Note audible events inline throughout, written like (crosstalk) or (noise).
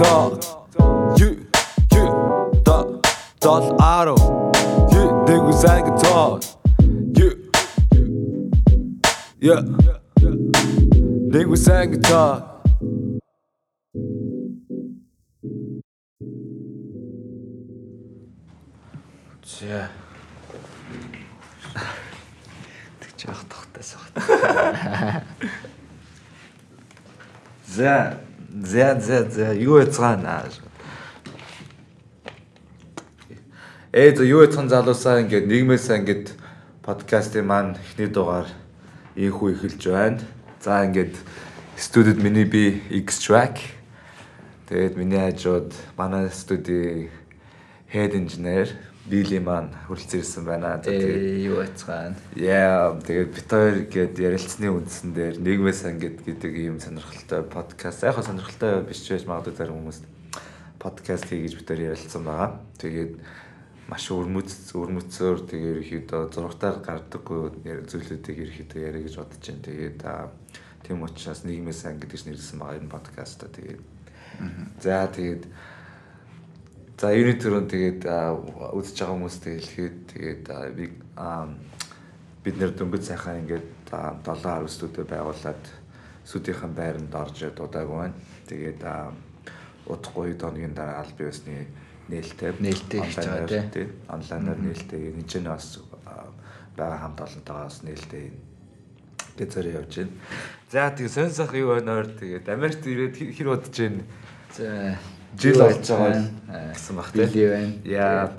talk. You, you, da, dal aro. You, dig with sang talk. You, yeah. Dig with sang talk. За. Тэг жоох тогтоос баг. За, за, за, за, юу яцгаана. Ээ за юу яцхан залуусаа ингээд нийгмээсээ ингээд подкастын маань эхний дугаар ийхүү эхэлж байна. За ингээд студид миний би X track. Тэгээд миний хажууд манай студийн head engineer Били маань хүрэлцэн ирсэн байна. Тэгээд юу яцгаана. Яа тэгээд бит хоёр гээд ярилцсны үндсэн дээр нийгмээс ангид гэдэг ийм сонирхолтой подкаст. Яг сонирхолтой биш ч байж магадгүй зарим хүмүүс подкаст хийж бит хоёр ярилцсан байгаа. Тэгээд маш өрмөц өрмөцөөр тэгээд ерөөхдөө зургатаар гардаггүй зүйлүүдийг ерөөхдөө яриа гэж бодож байна. Тэгээд тийм учраас нийгмээс ангид гэж нэрлсэн байгаа энэ подкаст. Тэгээд за тэгээд За юуны төрөнд тэгээд үзэж байгаа хүмүүс хэлэхэд тэгээд бид нэр дөнгөж сайхан ингээд 7 10 студио байгуулад студийн байранд орж дудааг байна. Тэгээд удахгүй дооногийн дараа аль биесны нээлттэй? Нээлттэй хийж байгаа тийм онлайнаар нээлттэй. Энэ ч бас байгаа хамт олонтойгоос нээлттэй гэж зэрэг явж байна. За тэгээд сонь сах юу байна өөр тэгээд Америкт ирээд хэр бодож байна. За жил болж байгаа гэсэн баг тийм. Били байна. Яа.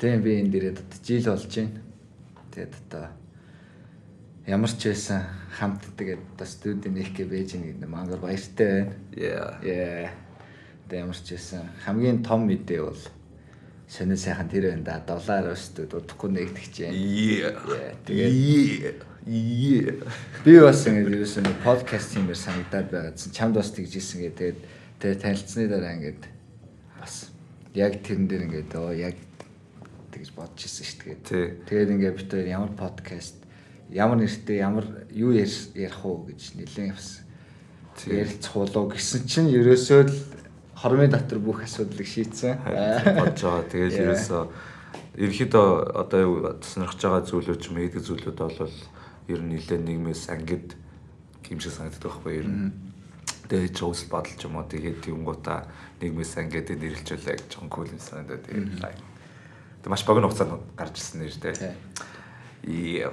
Тийм би энэ дээрээ одоо жил болж байна. Тэгээд одоо ямар ч байсан хамт тэгээд одоо студийн нэхгээ байж гэнэ мангар баяртай байна. Яа. Яа. Тэгээд ямар ч байсан хамгийн том мэдээ бол сонир сайхан тэр байна да. Доллар өстөд удахгүй нэгтгэж байна. Яа. Тэгээд би бас ингэ ерөөсөн подкаст юмэр санагдаад байгаадсан. Чамд бас тэгж исэн гэ. Тэгээд тэгээ танилцсны дараа ингээд бас яг тэрэн дээр ингээд оо яг тэгж бодож исэн шүү дээ. Тэгээд ингээд бид хоёр ямар подкаст ямар нэртэй ямар юу ярих уу гэж нэлээд бас ярилцах болоо гэсэн чинь ерөөсөө л хормын дотор бүх асуудлыг шийдсэн. бодож байгаа. Тэгээд ерөөсөө ерөөхдөө одоо юу сонирхож байгаа зүйлүүд ч мэддэг зүйлүүд бол ер нь нэлээд нийгмээс ангид гимшиг санагддаг байхгүй ер нь. Тэгээд жоос бодолч юм уу тэгээд тэнгуудаа нийгмээс ангид нэрлэлжүүлээ гэж кул юм санагдаад тэгээд лайк. Тэг маш богино хугацаанд гарч ирсэн нэр тэ. Яа.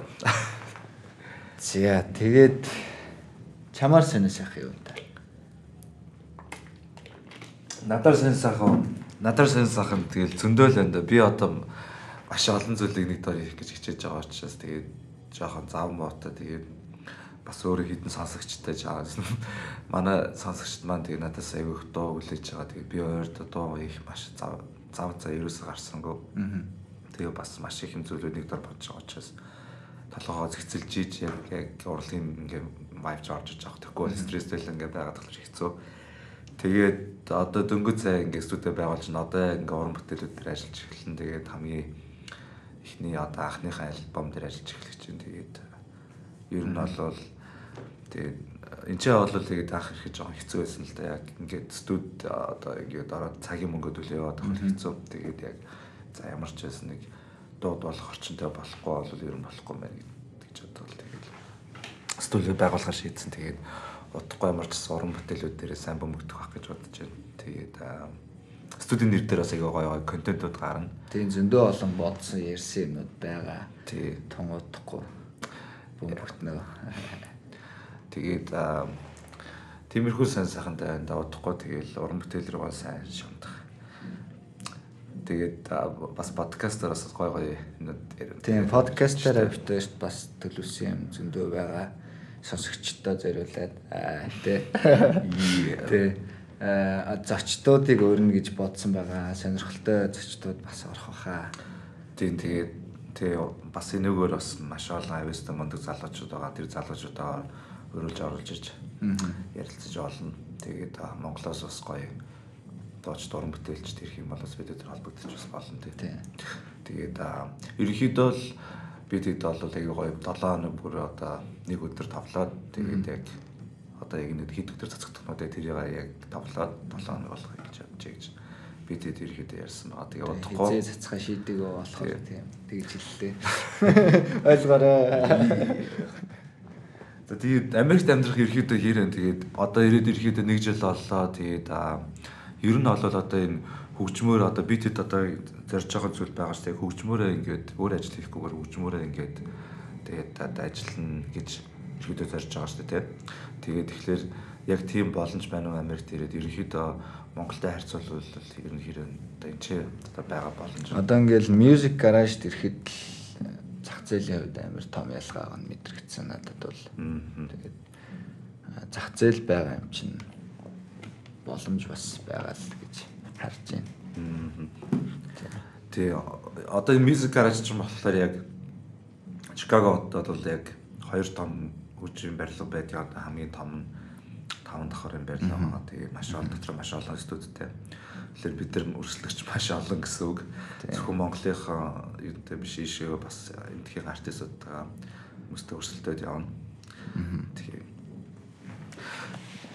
За тэгээд чамаар сонир сайхан юм та. Надаар сонь сайхан надаар сонь сайхан тэгэл зөндөөл энэ би одоо маш олон зүйлийг нэг дор хийх гэж хичээж байгаа учраас тэгээд жоохон зав мотоо тэгээд бас өөрөө хідэн сонсогчтой жаасан. (laughs) Манай сонсогчд маань тэгээд надаас аягүй их дуу хүлээж байгаа. Тэгээд би ойрд дуу их маш зав зав цаа ерөөсө гарсангүй. Тэгээ бас маш их юм зүйлүүд нэг дор бодож байгаа учраас толгоо зэгцэлж ийж яг урлагийн ингээм vibe орж иж байгаа. Тэгэхгүй стресстэй л ингээ байгаад тахлаж хэцүү. Тэгээд одоо дөнгөж цай ингээ студио байгуулж н одоо ингээ уран бүтээлүүд дээр ажиллаж эхэлсэн. Тэгээд хамгийн эхний одоо анхныхаа альбом дээр ажиллаж эхлэх чинь тэгээд ер нь бол тэгээд энэ ч бол тэгээд анх ирэхэд жоохон хэцүү байсан л да. Яг ингээд студ одоо ингээд ороод цагийн мөнгөд үл яваад байгаа хэцүү. Тэгээд яг за ямар ч байсан нэг дууд болох орчинтой болохгүй бол ер нь болохгүй мэн гэж бодвол тэгээд студио байгуулахаар шийдсэн. Тэгээд удахгүй ямар ч уран бүтээлүүд дээр сайн бөмбөгдөх байх гэж бодож байна. Тэгээд студийн нэр дээр бас аяга гоё гоё контентууд гарна. Тийм зөндөө олон бодсон ярьсан юмуд байгаа. Тий. Тунгуудахгүй бөмбөгтнөө. Тэгээд тиймэрхүү сайн сайхантай байна да удахгүй тэгэл уран бүтээл рүү сайн шундах. Тэгээд бас подкастаар бас юмуд ярина. Тийм подкастаар авто бас төлөвсөн юм зөндөө байгаа. Сонсогчдоо зориулаад аа тий. Тий. Зочдуудыг өрнө гэж бодсон байгаа. Сонирхолтой зочдууд бас орох баха. Тийм тэгээд тий бас энэгээр бас маш олон авьяастай мундаг залуучууд байгаа. Тэр залуучуудаа өрүүлж оруулж иж ярилцаж олно. Тэгээд Монголоос бас гоё дооч дуран бүтээлч тэрх юм бол бас бид өдөр холбогдож бас болно тий. Тэгээд ерөнхийдөө л бид хэд бол аягүй гоё 7 хоног бүр одоо нэг өдөр тавлаад тэгээд яг одоо яг нэг хэд өдөр цацагдахнуудаа тэрийг яг тавлаад 7 хоног болгоё гэж бодож гэж би тэгээд ерөөхдөө ярьсан байгаа. Тэгээ удахгүй хизээ цацгаа шийдэг болохоор тийм тэгж хэллээ. (laughs) Ойлгоорой. (laughs) Тэгээд Америкт амьдрах ерөөхдөө хэрэг тэгээд одоо ирээд ерөөхдөө нэг жил боллоо. Тэгээд ер нь бол одоо энэ хөгжмөөр одоо би тэд одоо зорж байгаа зүйл байгаа шүү дээ. Хөгжмөөрөө ингээд өөр ажил хийхгүйгээр хөгжмөөрөө ингээд тэгээд одоо ажиллана гэж ерөөдөө зорж байгаа дээ. Тэгээд тэгэхээр яг тийм боломж байна уу Америкт ирээд ерөөхдөө Монголтой харьцуулбал ер нь хэрэг одоо энэ ч одоо байгаа боломж. Одоо ингээл music garage ирэхэд л зах зээлийн хувьд амар том ялгаа нь мэдрэгдсэн надад бол. Тэгээд зах зээл байгаа юм чинь боломж бас байгаа л гэж харж байна. Тий одоо music garage ч юм болохоор яг Чикаго хотод бол яг хоёр том хөгжим барилга байдаг одоо хамгийн том нь 5 давхрын барилга байгаа. Тэгээ маш олон дотор маш олон студиутэй. Тэгэхээр бид нар өрсөлдөгч маш олон гэсэн үг. Зөвхөн Монголынхаа юутай биш ийшээ бас эндхийн артистуудтайгаа хүмүүстэй өрсөлдөд явна. Тэгээ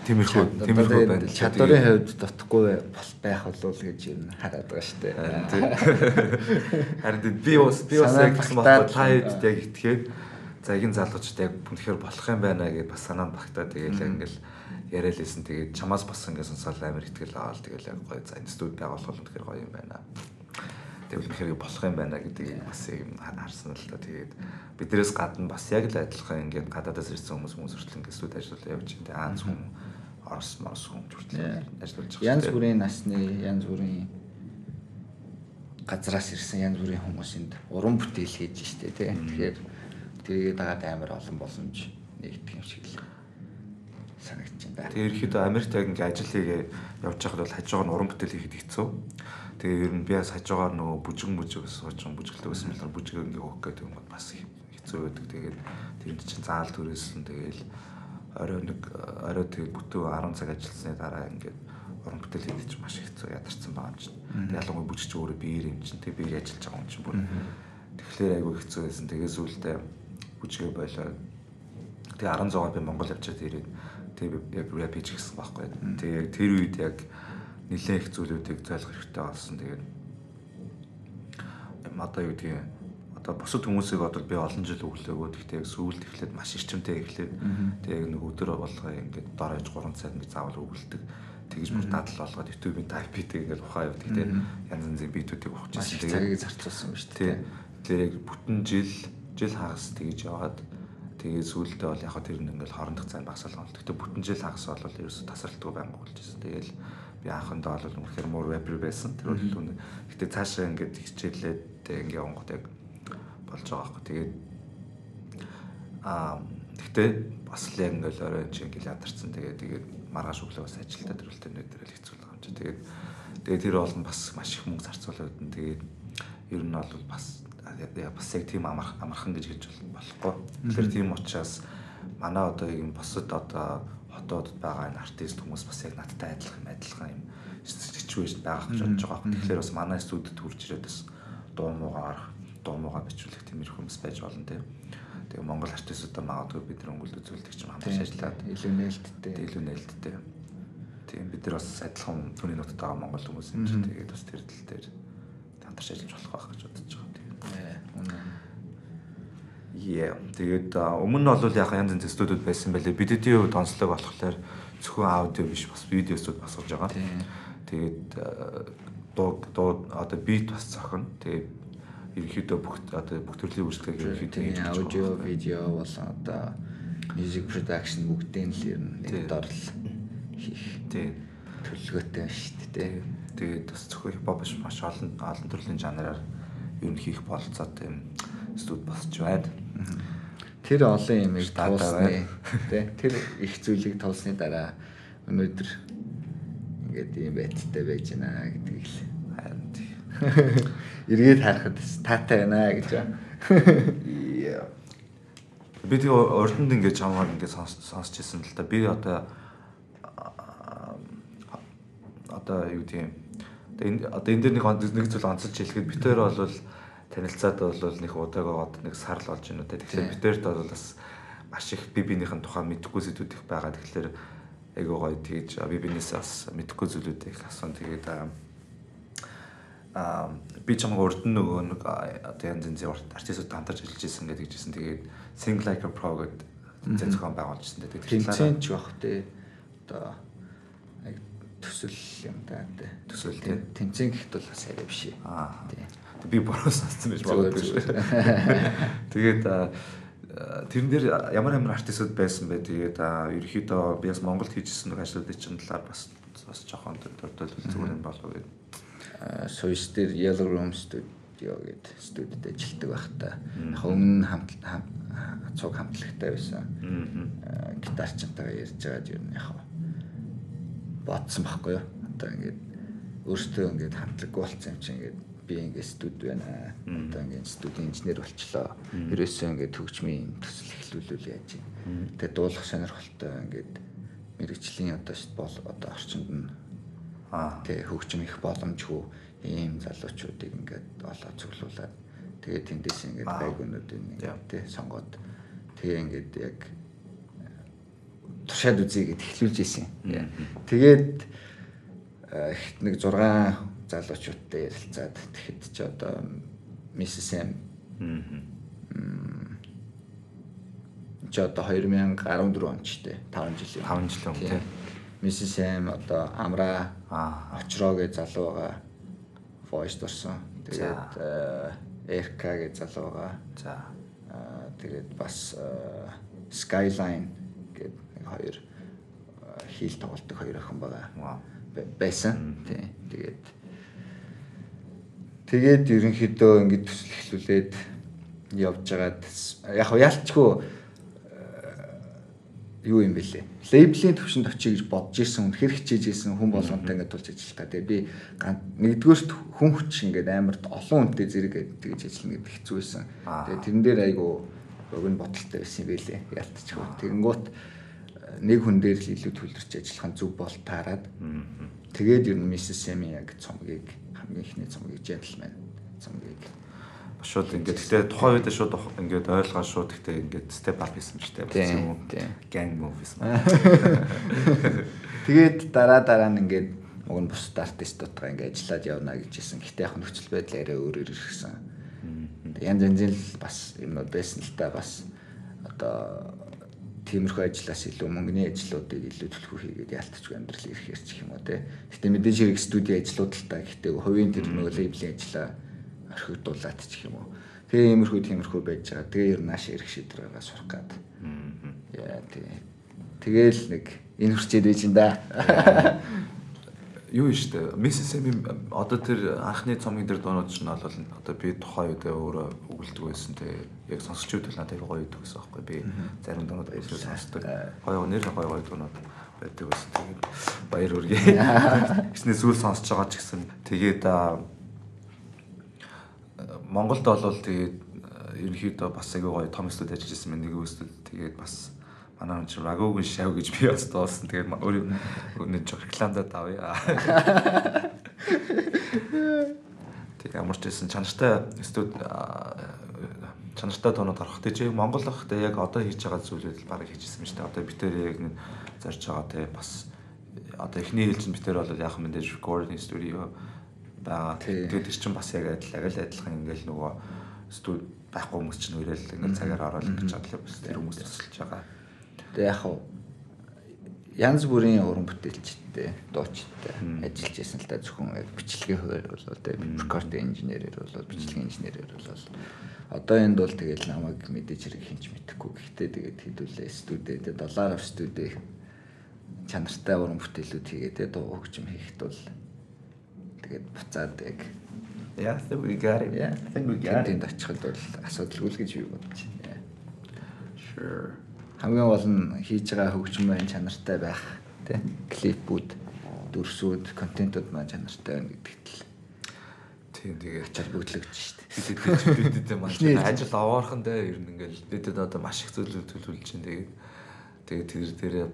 Тиймэрхүү тиймэрхүү байна. Чадварын хувьд дутхгүй бол байх болов гэж нь хараад байгаа шүү дээ. Харин (laughs) би бас би бас яг гэсэн байна. Та хэд яг итгээд за ихэн залуучд яг үнэхээр болох юм байна гэж бас санаанд багтаа тэгээл ингээл яриад лээсэн тэгээд чамаас бас ингээд сонсоод амар ихтгэл аваад тэгэл яг гоё за энэ студ байгуулах үнэхээр гоё юм байна. Тэгвэл үнэхээр болох юм байна гэдгийг бас юм харсан л да. Тэгээд биднээс гадна бас яг л адилхан ингээд гадаадаас ирсэн хүмүүс хүмүүс хүртэл ингээд студ ажиллаж явж байна. Аанц хүн Орос морс хүн хүртэл ажиллаж байгаа. Янз бүрийн насны, янз бүрийн газраас ирсэн янз бүрийн хүмүүсэнд уран бүтээл хийж штэ тий. Тэгэхээр тэрийг дагаад амар олон боломж нэгдэх юм шиг л санагдаж байна. Тэгээ ерөөхдөө Америкт яг ингээ ажил хийгээ явж байхад бол хажуугаар нь уран бүтээл хийхэд хэцүү. Тэгээ ер нь би бас хажуугаар нөгөө бүжгэн бүжиг суучин бүжгэлтэй байсан болохоор бүжгээ ингээ хөөх гэдэг юм бас хэцүү байдаг. Тэгээд тэр чинь заал төрөөсөн тэгээл орой нэг орой тэгээ бүтэн 10 цаг ажилласны дараа ингээд уран бүтээл хийх чинь маш хэцүү ядарсан байгаа юм чинь. Тэгээ ялангуяа бүжигч өөрөө биеэр юм чинь тэгээ биеэр ажиллаж байгаа юм чинь бүр. Тэгэхээр айгүй хэцүү байсан. Тэгээ сүултээ бүжгээ болоод тэгээ 16 би Монгол явчаад ирээд тэгээ яг рэп хийж гисэн байхгүй. Тэгээ яг тэр үед яг нэлээд их зүйлүүдийг зайлах хэрэгтэй болсон. Тэгээд одоо юу гэдгийг одоо бусад хүмүүсийг одоо би олон жил өглөөгөө гэхдээ яг сүүлд эхлээд маш эрчимтэй эхлээд тэгээ нэг өдөр болгоо ингээд дор хаяж 3 цаг би заавал өгөлдөг тэгж бүр дадал болгоод YouTube-ийн type хийдэг ингээд ухаа явдаг. Тэгээ янз янзын битүүдийг ухаж ирсэн. тэгээ цагийг зарцуулсан ба шүү дээ. Тэгэхээр яг бүтэн жил жил хагас тэгж яваад тэгээ сүүлдээ бол яг тэр нь ингээд хоорондох цаан багсаалгаа бол гэхдээ бүтэн жил хагас бол ерөөсө тасралтгүй байнг болж ирсэн. Тэгээл би анхандаа бол үнэхээр муур вебер байсан. Тэр бол үнэ. Гэтэ цаашаа ингээд хичээлээд ингээд онгот яг болж байгаа байхгүй. Тэгээд аа гэхдээ бас л яг ингээл орой чи ингээл ядарсан. Тэгээд тэгээд маргааш өглөө бас ажилдаа төрөлтэй нэг дээр л хэцүү л байгаа юм чи. Тэгээд тэгээд тэр бол бас маш их мөнгө зарцуулаад нь тэгээд ер нь бол бас бас яг тийм амархан гэж хэлж болохгүй. Тэгэхээр тийм учраас манай одоо юм босод одоо хотуудад байгаа энэ артист хүмүүс бас яг надтай адилхан адилхан юм ситүэйшн байгаа гэж бодож байгаа. Тэгэхээр бас манай студид хурж ирээд бас дуу муугаар дуу муугаа бичүүлэх тиймэрхүү хүмүүс байж болно тийм. Тэгээ Монгол артистуудаа магадгүй бид нар өнгөлд үзүүлдэг ч юм хамтарч ажиллаад илүү нээлттэй. Илүү нээлттэй. Тийм бид нар бас адилхан түүний нутагт байгаа монгол хүмүүс чинь тэгээд бас тэр тал дээр хамтарч ажиллаж болох байх гэж бодож Yeah. Тэгээд өмнө нь бол яг янз янз студиуд байсан байлээ. Бидний хувьд онцлог болохоор зөвхөн аудио биш бас видеостуд басгаж байгаа. Тэгээд дуу дуу одоо бит бас зохино. Тэгээд ерөнхийдөө бүх одоо бүх төрлийн үйлчлэгийг ерөнхийдөө аудио, видео болон одоо music production бүгдийн л ер нь нэг дор л хийх. Тийм. Төлөвлөгөөтэй байна шүү дээ. Тэгээд бас зөвхөн хипхоп биш маш олон олон төрлийн жанраар ер нь хийх болцоотой юм студ босч байна. Тэр олон юмыг туулсны тий тэр их зүйлийг туулсны дараа өнөөдөр ингээд ийм байдалтай байж байна гэдгийг л харин тий. (laughs) эргээд харахад таатай байна гэж байна. Би тэг урданд ингээд чамаар ингээд сонсч ирсэн л та. Би одоо одоо юу гэдэг юм. Одоо энэ дээр нэг нэг зүйл онцолж хэлэхэд би тэр бол танилцаад бол нэг удааг аваад нэг сар л болж байна үү. Тэгэхээр бид тэрт бол бас маш их би биенийхэн тухайн мэдхгүй зүйлүүд их байгаа. Тэгэхээр айгуу гоё тэгж би биенээсээ бас мэдхгүй зүйлүүд их асуун тэгээд аа би чамайг урд нь нөгөө нэг одоо янз янзын артистууд хамтарч ажиллаж ирсэн гэдэг жисэн тэгээд Sing Like a Pro гэдэг зохион байгуулжсэн тэгээд тэмцээн ч бах те. Одоо төсөл юм да те Төсөл, тий. тэмцээн гэхэд бол бас арай биш Аа. тий би бороо сонссон байж магадгүй. (laughs) Тэгээд тэрэн дээр ямар ямар артистууд байсан бэ? Тэгээд ерөөхдөө би бас Монголд хийжсэн нэг ажлуудын чинь талаар бас бас жоохон дурдвал зүгээр юм болов уу гэдэг. Swiss дээр Yellow Room Studio гэдэг студид ажилладаг байх та. Яг өмнө хамт хам- цуг хамтлагтай байсан. Аа, Гитарчтайгаа ярьж байгаад юу нэг яг бодсон байхгүй юу? Одоо ингээд өөртөө ингээд хамтлаггүй болсон юм чинь ингээд би ингээд студ байна. Одоо ингээд студийн инженер болчлоо. Ерөөсөө ингээд төгжмийн төсөл эхлүүлүүл яаж юм. Тэгээ дуулах сонирхолтой ингээд мэрэгчлийн одоо бол одоо орчинд нь Аа. тэгээ хөгжим их боломжгүй ийм залуучуудыг ингээд олоод цуглуулад тэгээ тэндээс ингээд Yeah. ингээд тий сонгоод тэгээ ингээд яг туршаад үзье гэд эхлүүлж исэн. Тэгээд э, ихт нэг 6 залуучуудтай ярилцаад тэгэхэд ч одоо Mrs. M чи одоо 2014 он ч тий 5 жилийн 5 жилийн өмнө, тий. Mrs. M одоо Амра. Очроо гэж залуу байгаа. Voice дорсон. Тэгээд Эрка гэж залуу байгаа. За. Аа тэгээд бас э, Skyline хоёр э, хийл тоглолтог хоёр охин байгаа. Байсан. Тий. Тэгээд тэгээд ерөнхийдөө ингэж төсөл эхлүүлээд явж байгаад яг хөө ялчгүй юу юм бэлээ. Лейблийн төвшөнд очие гэж бодож исэн, үнэхэр хичээж исэн хүн болгонтой ингээд тулж ажиллах та. Тэгээ би нэгдүгээрт хүн хүч ингээд амар олон хүнтэй зэрэг тэгж ажиллана гэдэг хэцүү байсан. Тэгээ тэрэн дээр айгу уг нь бодолтой байсан юм бэлээ. Ялтчихгүй. Тэгэнгუთ нэг хүн дээр л илүү төлөрч ажиллах нь зөв бол таарад. Тэгээд ер нь Mrs. Semi яг цомгийг хамгийн ихний цомгийг gentleman цомгийг Шууд ингээд гэхдээ тухайн үед шууд ингээд ойлгоо шууд гэхдээ ингээд step up хийсэн ч тийм. Gang move хийсэн. (laughs) Тэгээд дараа дараа нь ингээд уг нь бусад артистуудгаа ингээд ажиллаад явна гэж хэлсэн. Гэтэ яг нөхцөл байдал арай өөрөөр ирсэн. Янз янзын л бас юмнууд байсан л та бас одоо тиймэрхүү ажлаас илүү мөнгөний ажлуудыг илүү төлхөө хийгээд ялтчгүй амьдрал ирэх ярьчих юм уу те. Гэтэ мэдээж хэрэг студийн ажлууд л та. Гэтэ хувийн тэр нөгөө лейблийн ажлаа орхигдуулаад ч юм уу. Тэгээ иймэрхүү тиймэрхүү байж байгаа. Тэгээ ер нь нааш ирэх шийдвэрээ сурах гад. Яа тий. Тэгээл нэг энэ хүрчээд байж ин да. Юу штэ? Mrs. M одоо тэр анхны цомгийн дээр дуунууд чинь бол одоо би тухайн үед өөрөө өгүүлдэг байсан те. Яг сонсогчдод л надад гоё идэг гэсэн аахгүй. Би зарим дуунууд баярлал сонсдог. гоё нэр гоё гоё дуунууд байдаг байсан. Тэгээд баяр үргээ. (laughs) Гэснээр сүүл сонсож байгаа ч гэсэн тэгээд Монголд бол тэгээд ерөнхийдөө бас аягүй гоё том студ ажиллаж байсан байна. Нэг студ тэгээд бас манай хүн чинь рагогийн шав гэж би бас дуулсан. Тэгээд өөр өнөө жоо рекламадад авъя. Тэгээд ямар ч байсан чанартай студ чанартай тоонод гарах. Тэгээд чи Монгол ахтай яг одоо хийж байгаа зүйлүүд л барыг хийжсэн юм шүү дээ. Одоо бид тэр яг зарж байгаа те бас одоо эхний хэл чинь бид тэр бол яг мэдээж recording studio байгаа. Тэгээд тэр чинь бас яг адил яг л адилхан ингээл нөгөө студ байхгүй хүмүүс чинь өрөөл ингээл цагаар ороод ингэж чадлаа бас тэр хүмүүс тусалж байгаа. Тэгээ яг хав янз бүрийн уран бүтээлчтэй, дуучтай ажиллаж байсан л да зөвхөн яг бичлэгийн хувьд бол тэ recording инженерээр бол бичлэгийн инженерээр бол одоо энд бол тэгэл намайг мэдээж хэрэг хинч мэдэхгүй гэхдээ тэгээд хэдүүлээ студид доллараар студид чанартай уран бүтээлүүд хийгээд дуу хөгжим хийхэд бол тэгээд буцаад яг Yeah, I think we got it. яа I think we got it. тэнд очиход бол асуудалгүй л гэж би бодож байна. Sure. Хамгийн гол нь хийж байгаа хөгжим маань чанартай байх тий клипүүд дүрсүүд контентууд маань чанартай байна гэдэгт л Тийм тэгээд ачаал бүтлэгдэж штт. бид бид бид маш ажил аваархан дээр ер нь ингээл бидэд одоо маш их зүйлүүд төлөвлөж чинь тэгээд тэгээд тэр дээрээ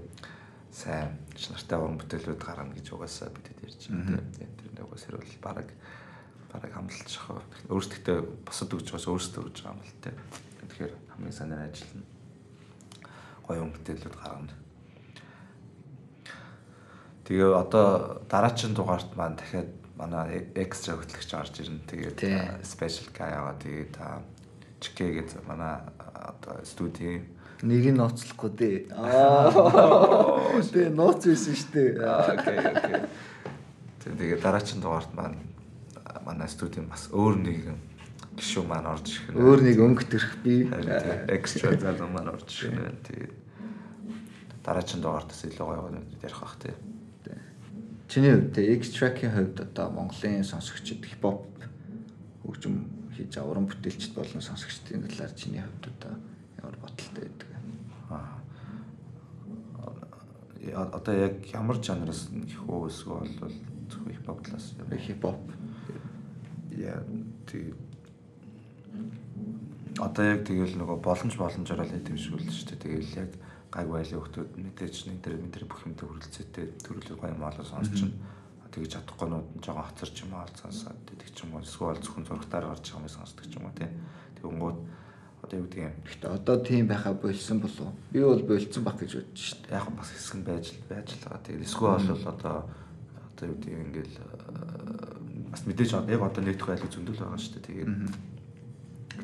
сайн шинартай уран бүтээлүүд гарна гэж угаасаа бидэд ярьж байна тийм тэр нэг угаасаа бол баг баг хамлж байгаа. Өөрсдөө босод өгч байгаас өөрсдөө өгч байгаа юм л тийм. Тэгэхээр хамгийн санаар ажиллана. Гоё өнгөтэйлүүд гаргана. Тэгээ одоо дараагийн дугаарт маань дахиад манай экстра хөтлөгч орж ирнэ. Тэгээд special guy аваа тэгээд чикэ гэж манай одоо студи нэг нь ноцлохгүй дээ. (laughs) Аа. Тэ ноц байсан шүү дээ. Окей, окей. Тэгээд дараагийн дугаарт маань манай студийн бас өөр нэг гişүү маань орж ирэх нь. Өөр нэг өнгө төрөх би экстра (laughs) залуу маань орж ирэх нь. Тэгээд дараагийн дугаарт бас илүү гоё ярих бах тий. Чиний хувьд X-Track-ийн хувьд одоо Монголын сонсогчид хипхоп хөгжим хийж аврам бүтээлчд болон сонсогчдын талаар чиний хувьд одоо ямар бодолтой байдаг? Аа одоо яг ямар жанраас хөө эсвэл бол хипхоп талаас хипхоп яа тий одоо яг тэгэл нөгөө боломж боломжоор л юм л шүү дээ. Тэгэл яг гаг байлын хүмүүс мэдээж нэг дээр энэ бүх юмтай хүрэлцээтэй төрөлөг гоё юм олоо сонсчихно. Тэгэж чадахгүй нууд нь жоохон хоцорч юм аа сонсоод тэгэх ч юм уу эсвэл зөвхөн зургатаар гарч байгаа юм сонсдог ч юм уу тий. Тэгэнгүүт одоо юу гэдэг юм. Гэхдээ одоо тийм байхаа болсон болов уу? Би бол болцсон баг гэж бодож шүү дээ. Яг бас хэсэг нь байж байж л байгаа. Тэгээд эсвэл бол одоо одоо юу гэдэг юм ингээл бас мэдээж яг одоо нэгдэх байлгүй зөндөл байгаа шүү дээ. Тэгээд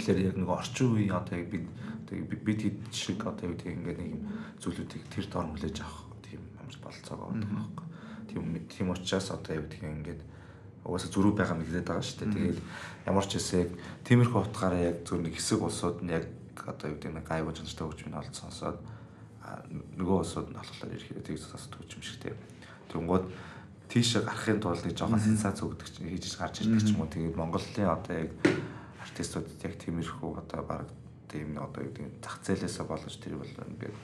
тэгэхээр яг нэг орчин үеийн одоо яг бид Тэгээ бид хэд шиг одоо юу тийм ингээд нэг юм зүйлүүдийг тэр доор хүлээж авах тийм ямар болцоогоо байдаг байхгүй. Тийм тийм учраас одоо юу тийм ингээд угаасаа зөрүү байгаа мэт хэлээд байгаа шүү дээ. Тэгээд ямар ч хэсэг тиймэрхүү утгаараа яг зөв нэг хэсэг улсууд нь яг одоо юу тийм нэг гайвуу чанартай хөгжмийн олд сонсоод нөгөө улсууд нь болохоор ерөөхдөө тийг сонсдог юм шигтэй. Тэнгууд тийшээ гарахын тулд нэг жоохон сенсац өгдөг чинь хийж гарч ирдэг ч юм уу. Тэгээд Монголын одоо яг артистуудад яг тиймэрхүү одоо баг тийм одоо юу гэдэг зах зээлээсээ болж тэр бол ингээд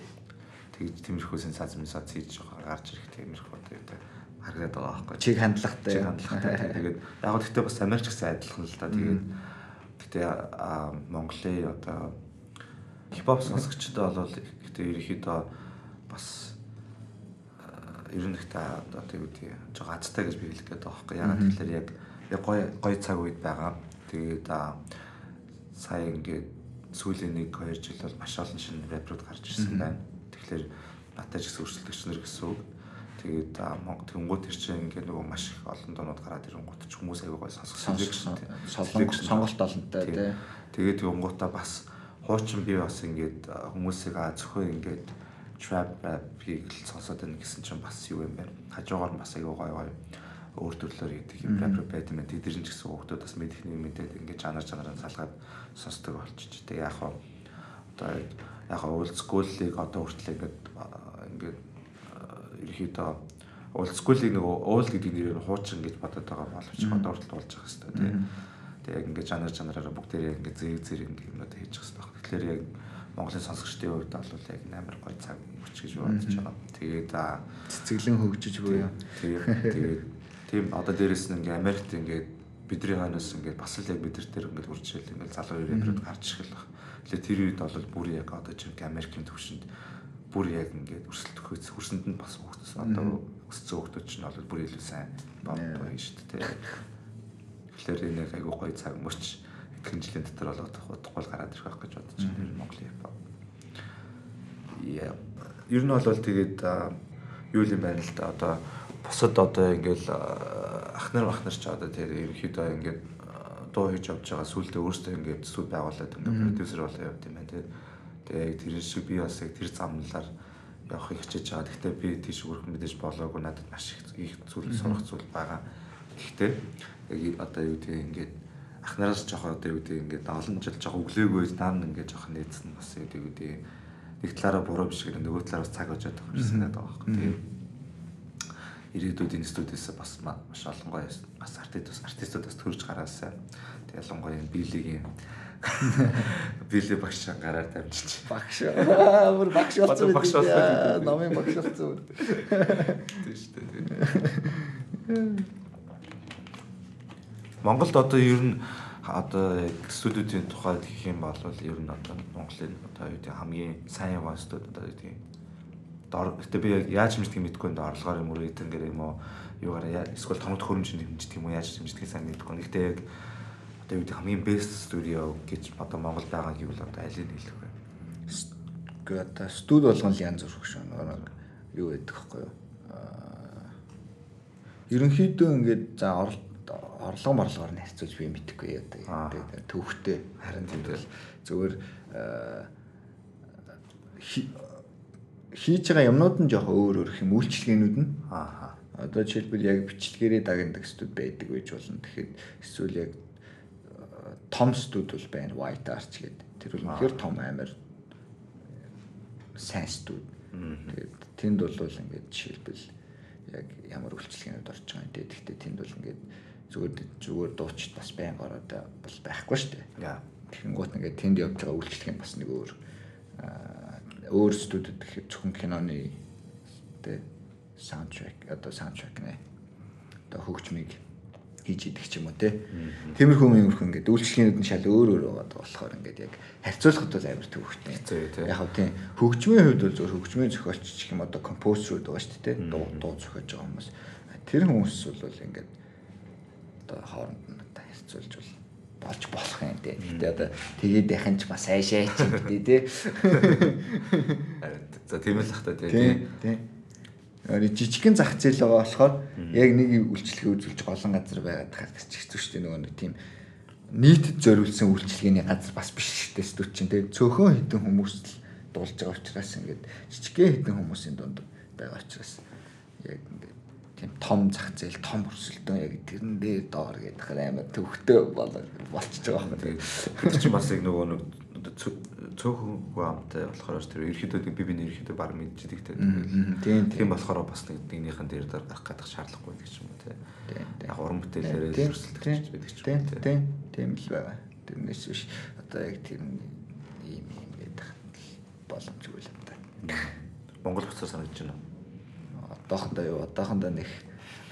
тэгж тиймэрхүү сенсац месац хийж гарч ирэх тиймэрхүү одоо юу харагдаад байгаа байхгүй. Чиг хандлагатай. Чиг хандлагатай. Тэгээд яг гэхдээ бас Америкч гэсэн адилхан л да. Тэгээд гэхдээ Монголын одоо хипхоп сонсогчдод бол гэхдээ ерөнхийдөө бас ер нь ихтэй одоо юу гэдэг жоо азтай гэж би хэлэх гээд байгаа байхгүй. Ягаад гэвэл яг яг гой гой цаг үед байгаа. Тэгээд сая ингээд сүүлийн 1 2 жил бол маш олон шинэ рэпрууд гарч ирсэн байна. Тэгэхээр натаж гэсэн өрсөлдөгч нар гэсэн үг. Тэгээд Монгол тэнгууд төр чинь ингээд нөгөө маш их олон донууд гараад ирэнгүүт ч хүмүүс гой сонсгосон солонго сонголт олонтой тий. Тэгээд тэнгуудаа бас хуучин би бас ингээд хүмүүсийг зөвхөн ингээд trap rap-ийг л сонсоод байна гэсэн чинь бас юу юм бэ? Хажуугаар нь бас аягүй гой гой өөр төрлөөр гэдэг юм рэп байт юм. Тэд нар ч гэсэн хүмүүс бас мэдэх нэг мэдээд ингээд жанар жанараа салгаад сонсдог болчих. Тэгээ яг хаа одоо яг хаа school-ыг одоо хүртэл ингээд ингээд ерөөхдөө school-ыг нөгөө old гэдэг нэрээр хуучин гэж бодоод байгаа боловч одоо хүртэл болж байгаа хэвээр тийм. Тэгээ яг ингээд жанар жанараараа бүгдээрээ ингээд зэрэг зэрэг ингээд юмнууд хийж байгаа хэвээр. Тэгэхээр яг Монголын сонсогчдын хувьд бол яг амар гоё цаг мөч гэж бодож байгаа. Тэгээд цэцэглэн хөгжиж буюу. Тэгээд тэгээд тийм одоо дээрэс нь ингээ Америкт ингээ бидний хойноос ингээ бас л яг бид нар дээр ингээ хурж ил ингээ залуу ирээд гарч ирэх баг. Тэгэхээр тэр үед бол бүр яг одоо чинь Америкийн төвшөнд бүр яг ингээ өрсөлдөх хөөс хөрсөнд нь бас хөөс одоо өссөн хүмүүс чинь бол бүр илүү сайн байна шүү дээ. Тэгэхээр энэ айгүй гоё цаг мөч итгэн жилийн дотор бол утгагүй гараад ирэх байх гэж бодож байна Монголын хипхоп. Яа. Ер нь бол тэгээд юу юм байна л да одоо бусад одоо ингээл ахнар махнар ч одоо тэр ерөнхийдөө ингээд дуу хийж авч байгаа сүултээ өөртөө ингээд зүйл байгуулад ингээд продюсер болоо явд юм байна тий. Тэгээ яг тэр шиг би бас яг тэр замналаар явахыг хичээж байгаа. Гэхдээ би тийш өрх мэдээж болоогүй надад маш их зүйл сурах зүйл байгаа. Гэхдээ яг одоо юу гэдэг ингээд ахнараас жоохоо одоо юу гэдэг ингээд олон жил жоох өглөөгөө дан ингээд жоох нээсэн бас юу гэдэг нэг талаараа буруу биш гэх нөгөө талаараа цаг очоод байгаа юм санаад байгаа байхгүй. Тэгээ ирээдүйд энэ студиэс бас маш олон гоё бас артист артистуудаас төрж гараасаа тэг ялангуяа энэ биелигийн (laughs) биелий багш гараар дамжиж. Багш бүр багш болсон багш болсон номын багш болсон тийм шүү дээ Монголд одоо ер нь одоо студиудын тухайд гэх юм бол ер нь одоо Монголын одоо юу гэдэг хамгийн сайн яваа студид одоо юу гэдэг Гэтэ би яаж хэмждэг юм мэдгүй энэ орлогоор юм уу рейтингээр юм уу юугаар эсвэл томд хөрөмжөнд хэмждэг юм уу яаж хэмждэг сайн мэдгүй. Гэтэ яг одоо юу гэдэг хамгийн best studio гэж одоо Монгол байгаа гэвэл одоо алийг хэлэх вэ? Гэхдээ одоо студ болгон л янз бүр хөш нөгөө юу гэдэг вэ юу? Аа ерөнхийдөө ингээд за орлого морлогоор нь харьцуулж би мэдэхгүй одоо төвхтэй харин тэмдэл зүгээр хийж байгаа юмнууд нь жоохон өөр өөр хэм үйлчлэгээнүүд нь. Аа одоо жишээлбэл яг бичлэгээрээ дагнадаг студ байдаг байж болно. Тэгэхээр эсвэл яг том студ бол байна. White arch гэдэг тэр бол үнэхээр том амар сайн студ. Тэгээд тэнд бол ингээд жишээлбэл яг ямар үйлчлэгээнүүд орж байгаа юм те. Гэхдээ тэнд бол ингээд зүгээр зүгээр дуучид бас байн ороод бол байхгүй шүү дээ. Яа. Тэгэнгუут ингээд тэнд явж байгаа үйлчлэг юм бас нэг өөр өөр студид зөвхөн киноны тэ саундтрек одоо саундтрек нэ. Одоо хөгжмийг хийж идэх ч юм уу те. Тиймэрхүү юмрх ингээд үйлчлэгнүүд нь шал өөр өөр байгаа болохоор ингээд яг харьцуулахад бол амар төвөгтэй. Яг хав тийм хөгжмийн хувьд бол зөв хөгжмийн зохиолч гэх юм одоо композерүүд байгаа шүү дээ те. Дуу дуу зохиож байгаа хүмүүс. Тэр хүмүүс бол ингээд одоо хооронд нь одоо харьцуулж бол болж болох юм дээ. Гэтэ одоо тэгээд яхан ч бас айшаа ч юм дээ тий. За тийм л хата тий. Тий. Яри жижигхэн зах зээл байгаа болохоор яг нэг үйлчлэгээ үзүүлж голон газар байгаад тахад ч хэцүү шүү дээ нөгөө нэг тийм нийтэд зориулсан үйлчлэгээний газар бас биш шүү дээ студ чинь тий. Цөөхөн хідэн хүмүүс л дуулж байгаа учраас ингээд жижигхэн хідэн хүмүүсийн дунд байгаа учраас яг ингээд тийм том зах зээл том өрсөлдөөн яг тэрэн дээр доор гэдэг амар төвхтэй болчихж байгаа юм. Тэгээд чинь бас яг нөгөө нэг цөөхөн амтай болохоор тэр ерөөхдөө би биний ерөөхдөө баг мэдчихдэг. Тийм тийм болохоор бас нэг нэгнийхэн дээр гарах гадах шаардлагагүй гэж юм те. Яг уран бүтээлээрээ өрсөлдөх байдаг ч юм. Тийм тийм л байгаа. Тэрнээс биш одоо яг тэр ийм юм гэдэг боломжгүй л юм да. Монгол буцаа санагдаж байна одоохондоо юу одоохондоо нэг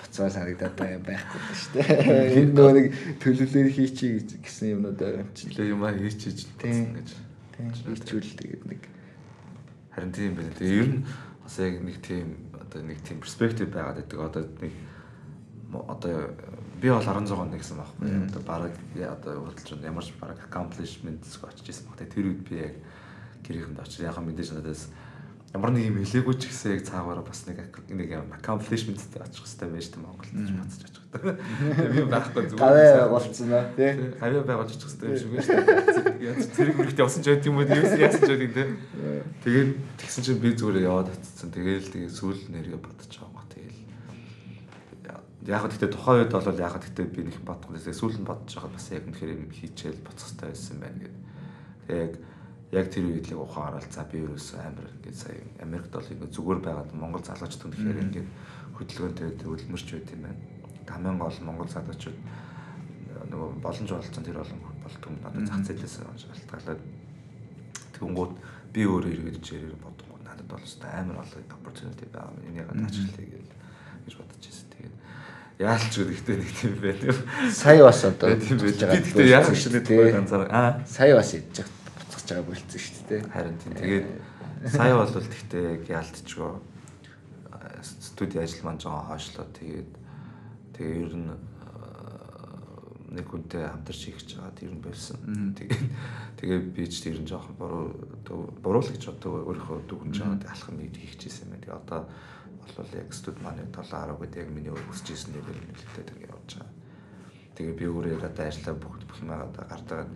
буцаа санагдаад байгаа юм байхгүй шүү дээ. (laughs) Энэ нөгөө нэг төлөвлөөр хийчий гэсэн юмнууд байгаа юм аа хийчиж гэж. Тийм хийчүүл тэгээд нэг харин тийм байна. Тэгээ ер нь бас яг нэг тийм одоо нэг тийм перспектив байгаад байдаг. Одоо нэг одоо би бол 16 он гэсэн байхгүй. Одоо баг одоо хурдлж ямар ч баг accomplishment очиж ирсэн баг. Тэр үед би яг гэрээхэнд очиж яхаа мэдээж надаас ямар нэг юм хэлээгүй ч гэсэн яг цаагаараа бас нэг нэг юм accomplishmentтэй очих хэрэгтэй байж тээ Монголд ч бодож очих хэрэгтэй. Би байхгүй зүгээр. Гавь болцсон аа тий. Гавь байгуулж очих хэрэгтэй юм шиг байна шүү дээ. Зэрэг үргэлт явсан ч байт юм уу юус яасан ч байт тий. Тэгээд тэгсэн чинь би зүгээр яваад очсон. Тэгээл тэгээд сүүл нэргээ бодож байгаа. Тэгээл яг гэхдээ тухайн үед бол яг гэхдээ би нэг бодох гэсэн сүүл нь бодож байгаа бас яг үнэхээр юм хийчихэл боцох хэрэгтэй байсан байна гэдэг. Тэгээд яг тэр үед л ухаан орол за би ерөөсөө амар ингээд сая Америкт бол ингээд зүгээр байгаад Монгол залуучууд үнэхээр ингээд хөдөлгөөнтэй хөдөлмөрч байт юм байна. Хамгийн гол Монгол залуучууд нөгөө боломж олцсон тэр болон болтгом надад зах зээлээс шалтгаалаад тэгэнгүүт би өөрөө иргэдэж яриг бодгоо надад бол өстой амар олон opportunity байгаа юм. Энийг ажиглая гэж гэж бодож байсан. Тэгээд яалч гэхдээ нэг тийм байх. Сая бас одоо тийм байж байгаа. Гэхдээ яалч гэдэг ганцаар аа сая бас идэж байгаа болцсон шүү дээ. Харин тийм. Тэгээд сая бол тэгтээ яалтчгүй студи ажил маань жоо хоошлоо. Тэгээд тэгээ ер нь нэг хүнтэй хамтарч хийх гэж байгаа тэр нь болсон. Тэгээд тэгээ би ч тэр нь жоохон буруу буруу л гэж одоо өөрийнхөө дүгнж байгаа алхам нэг хийчихсэн юм. Тэгээ одоо бол яг студ маань 7 10 гэдэг яг миний өсөж ирсэн дээр нэлээд тэр явж байгаа. Тэгээ би өөрөө одоо ажиллаа бүх бүх юм одоо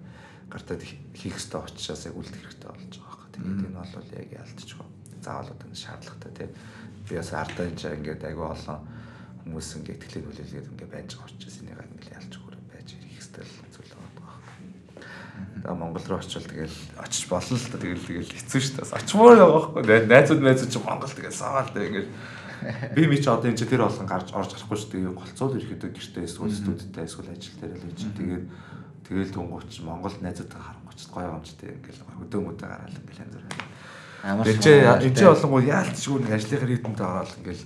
гартаа хийх хэрэгтэй очиасаа үлдэх хэрэгтэй болж байгаа байхгүй. Тэгээд энэ бол яг ялтчихгүй. Заавал одоо шаардлагатай тийм. Би бас ардаа энэ чинь ингээд агүй олон хүмүүс ингээд тэлэг хүлээлгээд ингээд байж байгаа учраас энийг ингээд ялчгүй байж ирэх л зүйл байгаа байхгүй. Тэгээ Монгол руу очивол тэгэл очиж болно л та тэгэл тэгэл хэцүү шүү дээ. Очмоор байгаа байхгүй. Найзууд найзууд чинь Монгол тэгэл саагаал тэгээ ингээд би ми ч одоо энэ чинь тэр болгон гарч орж гарахгүй шүү дээ. Голцоол ирэхэд гэртээ эсвэл студидтэй эсвэл ажил дээр л хийж тэгээд Тэгэл тунгууч Монгол найзуудтай харангуйч гоё юмчтэй ингээл хөдөө мөдөө гараал ингээл янз бүр. Амар. Энд чинь болонгоо яалтчгүй нэг ажлынхаа ритмтэй ороод ингээл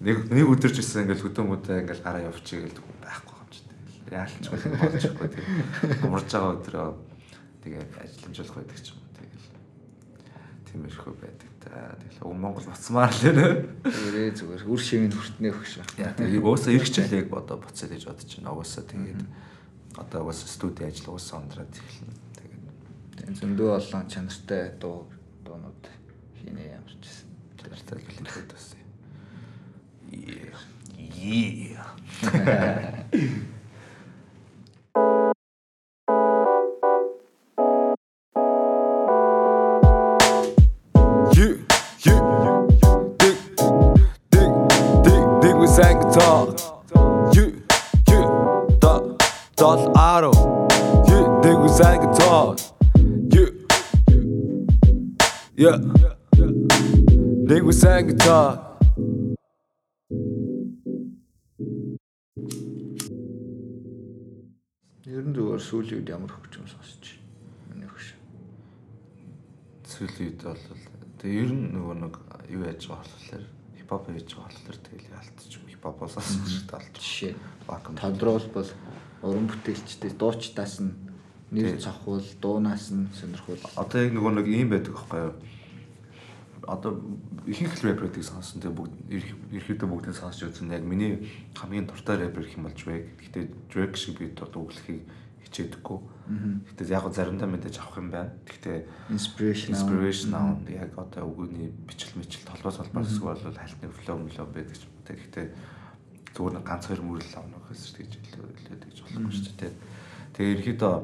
нэг нэг өдөрч ирсэн ингээл хөдөө мөдөө ингээл гараа явчих гээл байхгүй юмчтэй. Яалтчгүй болчихгүй тийм. Амарч байгаа өдрөө тэгээ ажилламжлах байдаг ч юм уу тэгэл. Тиймэрхүү байдаг та. Тэгэл Монгол буцмаар л нэ. Зүгээр зүгээр үр шивийн хүртнээ өгш. Яа уусаа ирэх жилийг бодоо буцаад гэж бодож байна. Уусаа тэгээд одоо бас студи ажил уусаа ундраад эхэлнэ. Тэгээд зөндөө олон чанартай дуу дуунууд Тийм ээ ямар ч гэсэн. Тэртэй хэлээд байсан. Yeah. Yeah, dig with sang guitar. Ер нь зүгээр сүүлийн үед ямар хөгжим сонсож байна. Миний хөш. Сүүлийн үед бол тэгээ ер нь нөгөө нэг юу яаж байгаа болохоор хипхоп хийж байгаа болохоор тэгэл яалтч хипхопоос сонсож талж. Жишээ. Вакуум. Тодруулбал уран бүтээлчтэй дуучтаас нь нэр цохвол дуунаас нь сонирхол Одоо яг нөгөө нэг юм байдаг байхгүй юу? Одоо ихэнх рэперүүдийг сонсон тэгээ бүгд ерөөдөө бүгдийг сонсч үзсэн. Яг миний хамгийн дуртай рэпер гэх юм бол Drake. Гэхдээ Drake шиг би одоо өглөхийг хичээдэггүй. Гэхдээ яг заримдаа мэдээж авах юм байна. Гэхдээ inspiration inspiration аав яг одоо үгүйний бичил мичил толгой салбар хэсэг бол хальтны flow мөлөө байдаг ч юм. Гэхдээ зүгээр нэг ганц хоёр мөрөл авна гэхээс ч гэж хэлээд гэж болохгүй шүү дээ. Тэгээ ерөөдөө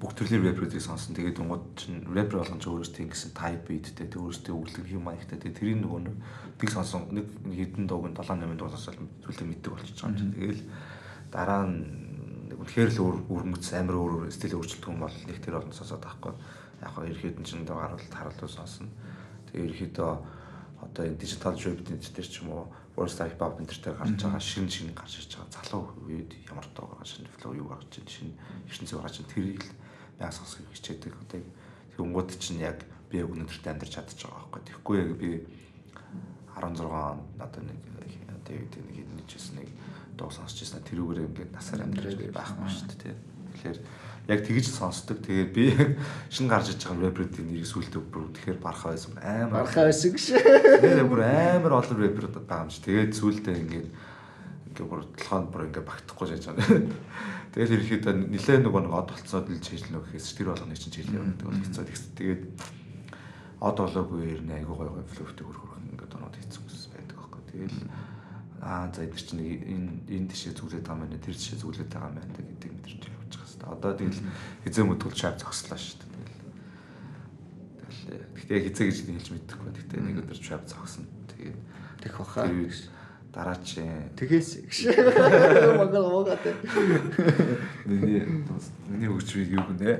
бүх төрлийн рэперүүдийг сонсон. Тэгээд дунгууд чинь рэпер болгон ч өөрөөс тийм гэсэн type beatтэй тэг өөрөөсөө өглөг юм маягтай. Тэгээд тэрийн нөгөө нэг тийг сонсон нэг хэдэн дууг нь 7 8 дуу сонсоод зүйлээ мэддэг болчихж байгаа юм. Тэгээл дараа нь үнэхээр л өрмөц амар өөр өөр стил өөрчлөлт юм бол нэг тэр олон сонсоод байхгүй. Яг хаа ерөөд нь чинь дуугаар бол харуулж сонсон. Тэгээ ерөөдөө одоо энэ digital trap дээр ч юм уу World Hip Hop энтертэй гарч байгаа шин шин гарч ирж байгаа залуу үед ямар дуу гарч шинэ flow юу гарч шинэ ертөнцөө гарч чинь тэрийг л яа сонсох хичээдэг. Одоо тэнгууд чинь яг би яг өнөөдөрт амьдарч чадчих байгаа байхгүй. Тэгэхгүй яг би 16 он одоо нэг тэгээд нэг хэдэн жисэн нэг дуу сонсч ирсэн. Тэрүүгээр ингээд насаар амьдраж байхгүй шүү дээ. Тэгэхээр яг тэгж сонсдог. Тэгээд би яг шин гарч иж байгаа рэперүүдийн нэрийг сүултээ бүр тэгэхээр бархаа байсан. Амар бархаа байсан гэж. нэр бүр амар олон рэперүүд байгаа юм чи. Тэгээд сүултээ ингээд ингээд бүр толгойд бүр ингээд багтахгүй жааж байгаа. Тэгээд ерөөхдөө нилээ нөгөө нэг од болцоод л чийлнэ гэхээс тэр болгоны чинь чийлээ байдаг бол хэцүү. Тэгээд од болоогүй ирнэ айгуу гой гой флоутэй хөр хөр ингээд оноод гэсэн байдаг байхгүй. Тэгээд аа за эдгээр чинь энэ энэ тишээ зүглээд байгаа юм байна. Тэр тишээ зүглээд байгаа юм байна гэдэг мэдэрч явж байгаа хэвээр. Одоо тэгэл хизээ мөдгөл шав зогслоо шүү дээ. Тэгэл Гэхдээ хизээ гэж хэлж мэдэхгүй. Гэхдээ нэг өдөр шав зогсно. Тэгээд Тэг баха. дараа чи Тэгээс гэж. Магал могаат. миний миний хөгжмийг юу гэнэ?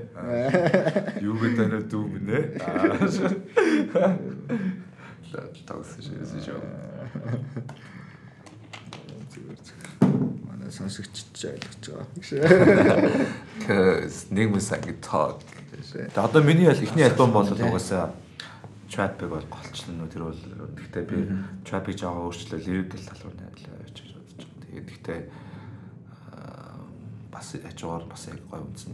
Юу гэдэг танаа дүү гэнэ? Аа. Тавс шиг шиг. Манай сонсогчч ойлгож байгаа. Нэг мэс talk. Тэгээ одоо миний аль ихний альбом бол угаасаа trap-ыг бол голчлон нь тэр бол гэхдээ би trap-ыг жаагаа өөрчлөө lyrical тал руу найлаа гэж бодож байна. Тэгээд гэхдээ бас хажуугаар бас яг гой үнсэн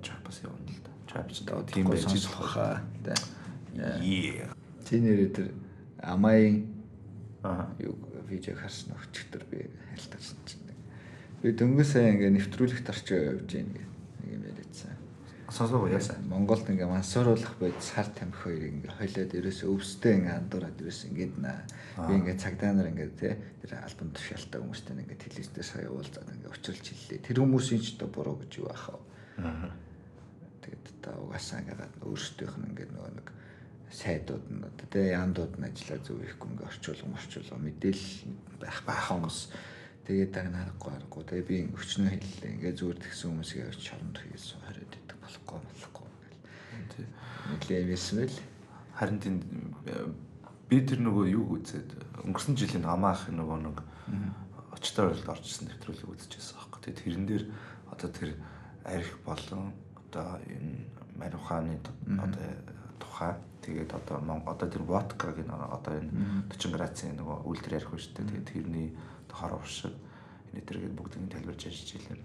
trap бас явна л да. Trap ч одоо тийм байж болох хаа. Yeah. Тий нэрээ тэр амай Аа. юу видео харсан өгчтөр би хайлтарсан чинь. Би дөнгөсөө ингээ нэвтрүүлэгт орчоо явж гин яриадсан. Сонсоо яасан. Монголд ингээ мансууруулах байд сар тамхи хоёр ингээ хойлоод ерөөсөө өвстэй ингээ андуураад ерөөсөө ингээд. Би ингээ цагдаа нар ингээ те тэр альбом тушаалтаа хүмүүстэй ингээ телевизээр сая уулзаад ингээ учруулж хэллээ. Тэр хүмүүсийн ч одоо буруу гэж юу аах вэ? Тэгээд одоо угаасаа ингээд өөрсдийнх нь ингээд нөгөө нэг сайдууд нь одоо тэ яндууд нь ажиллаа зөв ихгүй ингээд орчуулга орчуулга мэдээлэл байх байх хүмүүс тэгээд дагнахгүй аргагүй тэгээ би өчнөө хэллээ ингээд зүгээр тэгсэн хүмүүсийг авч шоронд суугаад идэх болохгүй болохгүй Тий. нэлээ вэсэн байл Харин тийм би тэр нөгөө юу үзээд өнгөрсөн жилийн амаах нөгөө нэг очтой оролд орчихсон нэвтрүүлэг үзчихсэн байхгүй. Тэгээд тэрэн дээр одоо тэр арх болон одоо энэ марихуаны одоо тухай тэгээд одоо одоо тэр водкагийн одоо энэ 40 градусын нөгөө үлдэр арх шүү дээ. Тэгээд тэрний хор уршиг энэ тэргээд бүгдийг тайлбарж ажиллаж илээ.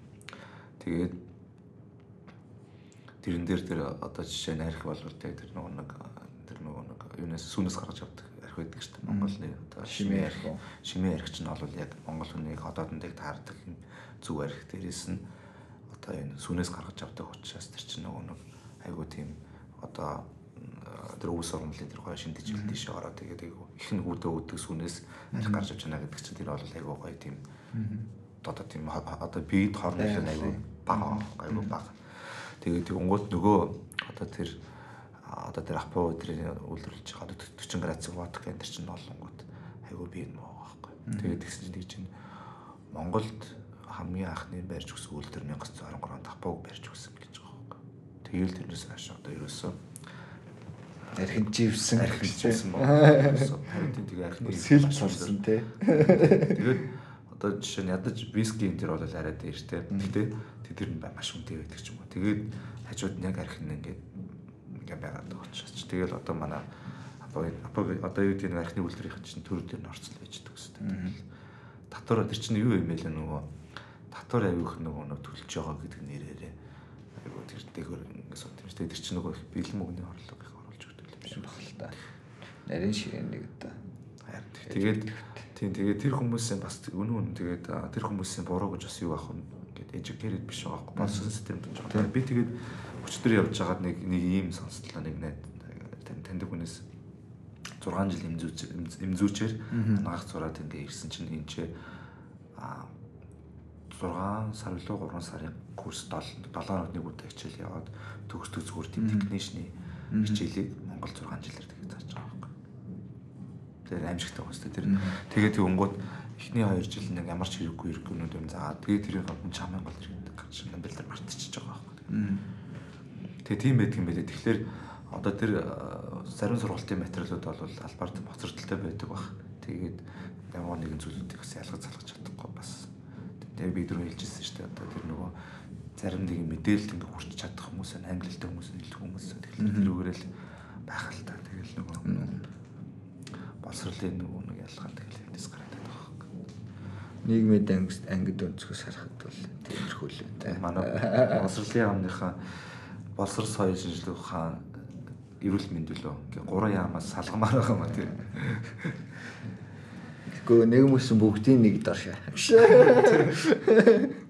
Тэгээд тэрэн дээр тэр одоо жишээ нь арх болвол тэ тэр нөгөө нэг тэр нөгөө нэг юунаас сүнээс гаргаж авдаг арх байдаг шүү дээ. Монголны одоо Шимээ арх? Шимээ арх чинь бол яг Монгол хүнийг ходоодондаг таардаг зүг арх. Дээрээс нь одоо энэ сүнээс гаргаж авдаг учраас тэр чинь нөгөө нэг айгуу тийм одоо тэр өвс ургамлын тэр гоё шиндэж хэлдэг шиг ороо тэгээд айгу их нь хүүдээ өгдөг сүнээс арих гарч авч чана гэдэг чинь тэр бол айгу гоё тийм одоо тийм одоо бид хоорондоо айгу бага айгу бага тэгээд тэнгуут нөгөө одоо тэр одоо тэр апо өдрийн үйлдвэрлэж байгаа 40 градус водка энэ чинь олонгууд айгу би юм байгаа байхгүй. Тэгээд тэгсэн чинь тийм чинь Монголд хамгийн анхны барьж өгсөн үйлдвэр 1923 онд апог барьж өгсөн гэж байгаа байхгүй. Тэгэл тэрнээс хойш одоо ерөөсөө архин живсэн архиж байсан байна. Харин тэгээ архины сэл цорсон тий. Тэгээд одоо жишээ нь ядаж виски энэ төр бол арай дээр те. Гэтэ тэдэр нь маш үнэтэй байдаг ч юм уу. Тэгээд хажууд нь яг архин ингээд ингээд байгаад байгаа учраас. Тэгэл одоо манай апа одоо юу гэдэг нь архины үйлдвэрийн чинь төр дээр нь орцол байж байгаа гэсэн. Татвар тэр чинь юу юм бэ л нөгөө татвар авих нөгөө нөгөө төлж байгаа гэдэг нэрээрээ айгуу тэр дээгүүр ингээд сууд юм. Тэр чинь нөгөө бэлэн мөнгөний орлого их оруулж өгдөг юм шиг баг л та. Нарийн шиг нэг одоо. Тэгээд тийм тэгээд тэр хүмүүсийн бас үнэн үнэн тэгээд тэр хүмүүсийн буруу гэж бас юу ах вэ? Ингээд educated биш байгаа байхгүй. Бас систем гэж байгаа. Би тэгээд өчтөр явж байгаад нэг нэг ийм сонсдлоо нэг найд таньдаг хүнээс 6 жил имзүүч имзүүчээр ангаах зураад ингээ ирсэн чинь энэ ч а 6 сар лөө 3 сарын курс 7 7 хоног нэг удаа хичээл яваад төгсдөг зүгээр тийм технишний хичээлийг Монгол 6 жилээр тэгээд байхгүй. Тэр аимшигтай байна шүү дээ. Тэр тэгээд тэг өнгөт эхний 2 жил нэг ямар ч хэрэггүй хэрэггүйнүүд юм заа. Тэгээд тэрийг нь чамын гол хэрэгтэй гэж бэлдэр мартчихж байгаа байхгүй. Тэгээ тийм байдаг юм байлээ. Тэгэхээр одоо тэр зарим сургалтын материалууд бол албаар боцордолтой байдаг баг. Тэгээд ямар нэгэн зүйлүүдийг бас ялгаж залгаж чадахгүй бас. Тэгээ би дөрөв хэлжсэн шүү дээ. Одоо тэр нөгөө зарим нэгэн мэдээлэлд ингээ хүрч чадах хүмүүс нь англи хэлтэй хүмүүс илүү хүмүүс. Тэгэхээр тэрүүгээр л байх л та. Тэгэл нөгөө боловсролын нөгөө нэг ялгаа тэгэл эндээс гараад байгаа баг. Нийгмийн ангид ангид өнцгөөс харахад бол тиймэрхүү л юм да. Манай боловсролын яамныхаа боловсрол соёл шинжилгээ ухаан эрүүл мэндүүлөө. Ингээ гурван яамаас салгамаар байгаа маа тийм. Гэхдээ нэг хүмүүс бүгдийн нэг дор шаа.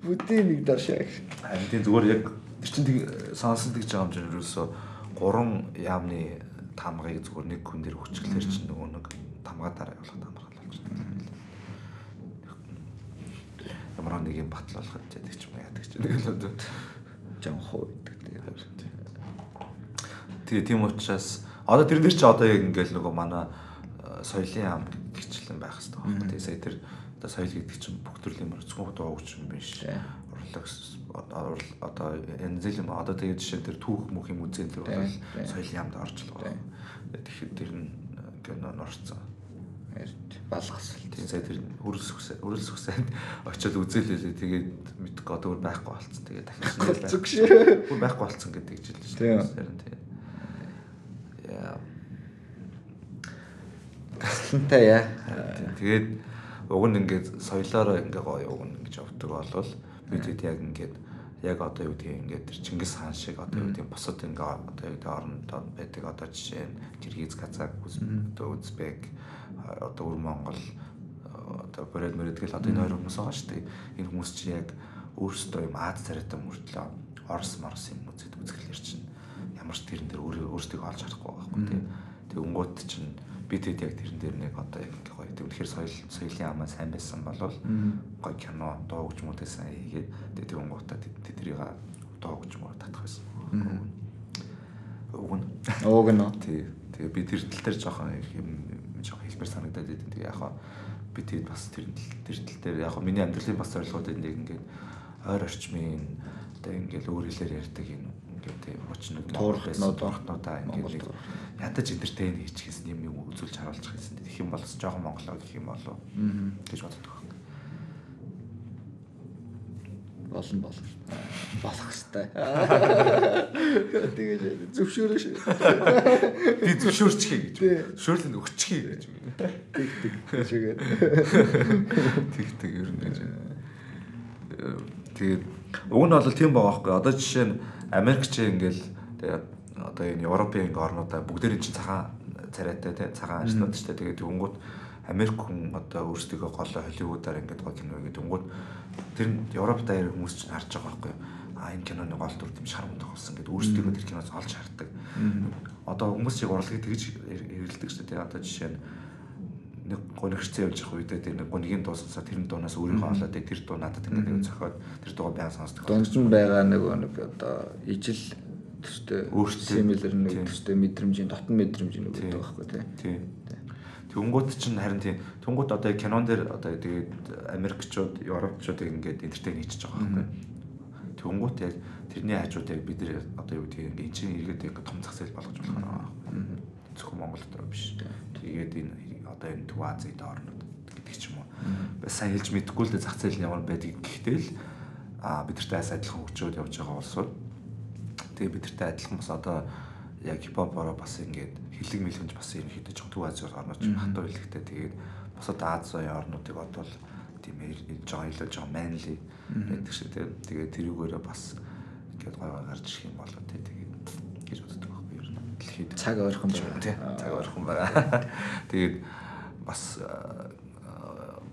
Бүгдийн нэг дор шаа. Харин тийм зүгээр яг тэр чинь тэг сонсон гэж байгаа юм чинь ерөөсөө гурван яамны тамгыг зүгээр нэг хүн дээр хүчглэр чинь нөгөө нэг тамгаа дараа явуулах тамгаа болж байна. Ямар нэг юм батлуулах гэдэг ч юм яадаг ч тэгэл одоо жан хоо гэдэг тийм. Тэгээ тийм учраас одоо тэр нэр чи одоо яг ингээл нөгөө манай соёлын ам гिचлэн байх хэрэгтэй байна. Тэгээ сая тэр одоо соёл гэдэг чинь бүх төрлийн мөр зөвхөн дуу хөгч юм биш. Урлаг одоо энэ зэлэм одоо тэгээ жишээ тэр түүх мөх юм үзэн тэр бол соёлын амд орж л байгаа. Тэгэхээр тэр нь ингээд норцсон. Балгас л тийм сая тэр хүсээ үрэлс хүсээд очиод үзээлээ тэгээд мэдгүй одоо өөр байхгүй болцсон. Тэгээд шээ. Бүр байхгүй болцсон гэдэг жил шүү дээ. Тийм. Яа таслантай яа. Тэгээд уг нь ингээд соёлоороо ингээ гоё уг нь гэж явдаг болвол бидэд яг ингээд яг одоо юу гэдгийг ингээд тэр Чингис хаан шиг одоо юу гэдэг босод ингээ одоо юу гэдэг орондоо байдаг одоо жишээ нь Киргиз, Казак, одоо Узбек одоо өвөр Монгол одоо Бород мөрөдгөл одоо энэ хоёр хүмүүс байгаа шүү дээ. Энэ хүмүүс чинь яг өөрсдөө юм Аз царайтай мөртлөө Орос Морос юм үзээд үзгэлэр чинь ямар ч тэрэн дээр өөрсдөө олж харахгүй байхгүй тийм. Тэг өнгөт чинь бид хэд яг тэрэн дээр нэг одоо яг ингээ гоё. Тэг үнэхээр соёл соёлын амаа сайн байсан болвол гоё кино, дуу хөгжмүүдээ сайн хийгээд тэг тэр өнгөтөө тэднийг дуу хөгжмөөр татах байсан. Нь. Уг нь. Тий. Тэгээ би тэр тал дээр жоохон юм хэлбэр санагдаад байдаг. Тэгээ яг би тэгээд бас тэр тэр тал дээр яг миний амьдралын бас зорилгоуд нэг ингээд ойр орчмын одоо ингээд өөр хэлээр ярьдаг юм ингээд тийм очнод туурхнууд орхнуудаа ингээд ядаж энтертейн хийчихсэн юм юм үзүүлж харуулж хийсэн. Тэгэх юм бол жоохон монголоо гэх юм болов гэж боддог. Болно болно. Болох хэвээр. Тэгээд зөвшөөрөш. Би зөвшөөрчихье гэж. Зөвшөөрлөнд өгчихье гэж. Тэг тэг гэжгээд. Тэг тэг ер нь гэж. Тэгээд уг нь бол тийм байгаа байхгүй. Одоо жишээ нь Америкч ингээл тэгээд одоо энэ Европын ингээ орнуудаа бүгдээр чинь цагаан царайтай тий цагаан ажлууд ч тэгээд өнгөт Америк хүн одоо өөрсдөө голоо Холливуудаар ингээд гоо кино гэдэг өнгөт тэр нь Европ даяар хүмүүс чинь харж байгаа байхгүй а энэ киноны гол дүр тийм шар мөн тоглосон гэдэг өөрсдөө тэр киноос олж хардаг. Одоо хүмүүс чиг урлагийг тэгж хэрэгэлдэг шүү дээ. Одоо жишээ нь нэг гонигчцэн явж явах үедээ тэр нэг гонигийн дуу сонсоод тэр дуунаас өөрийнхөө олоод тэр дуу надад ингээд зохиод тэр дуугаа баян сонсдог. Дунжин байгаа нэг нэг одоо ижил төстэй Өөртөө. similar нэг төстэй мэдрэмжийн дотн мэдрэмжийн үг гэдэг байхгүй тий. Тийм. Тэнгууд чинь харин тийм тэнгууд одоо кинон дээр одоо тэгээд Америкчууд, Европчууд ингээд энтертейн хийчихэж байгаа байхгүй. Тэнгууд яг тэрний хажууд яг бид нэр одоо юу гэдэг ингээд чинь иргэд ингээд том зах зээл болгож болох нь. Зөвхөн Монгол дотор биш. Тэгээд энэ одоо энэ Төв Азийн орнууд гэдэг ч юм уу. Би сайн хэлж мэдэхгүй л зах зээл нь ямар байдгийг гэхдээ л а бидэртэй адилхан хөгжөөд явж байгаа улсууд Тэгээ бидэртэй адилхан бас одоо яг хипхопороо бас ингээд хилэг мэлгэнж бас ерөнхийдөө жоо Төв Азийн орнууд ч хатуу хэлэхтэй тэгээд босод Аз зуун орнуудыг бодвол тийм ээ жоо илүү жоо манли байдаг шиг тийм тэгээд тэрүүгээрээ бас ингээд гой гой гарч ирэх юм болоо тийм тэгээд гэж боддог байхгүй юу ер нь дэлхийд Цаг ойрхон байна. тийм цаг ойрхон байгаа. (laughs) Тэгээд бас аа,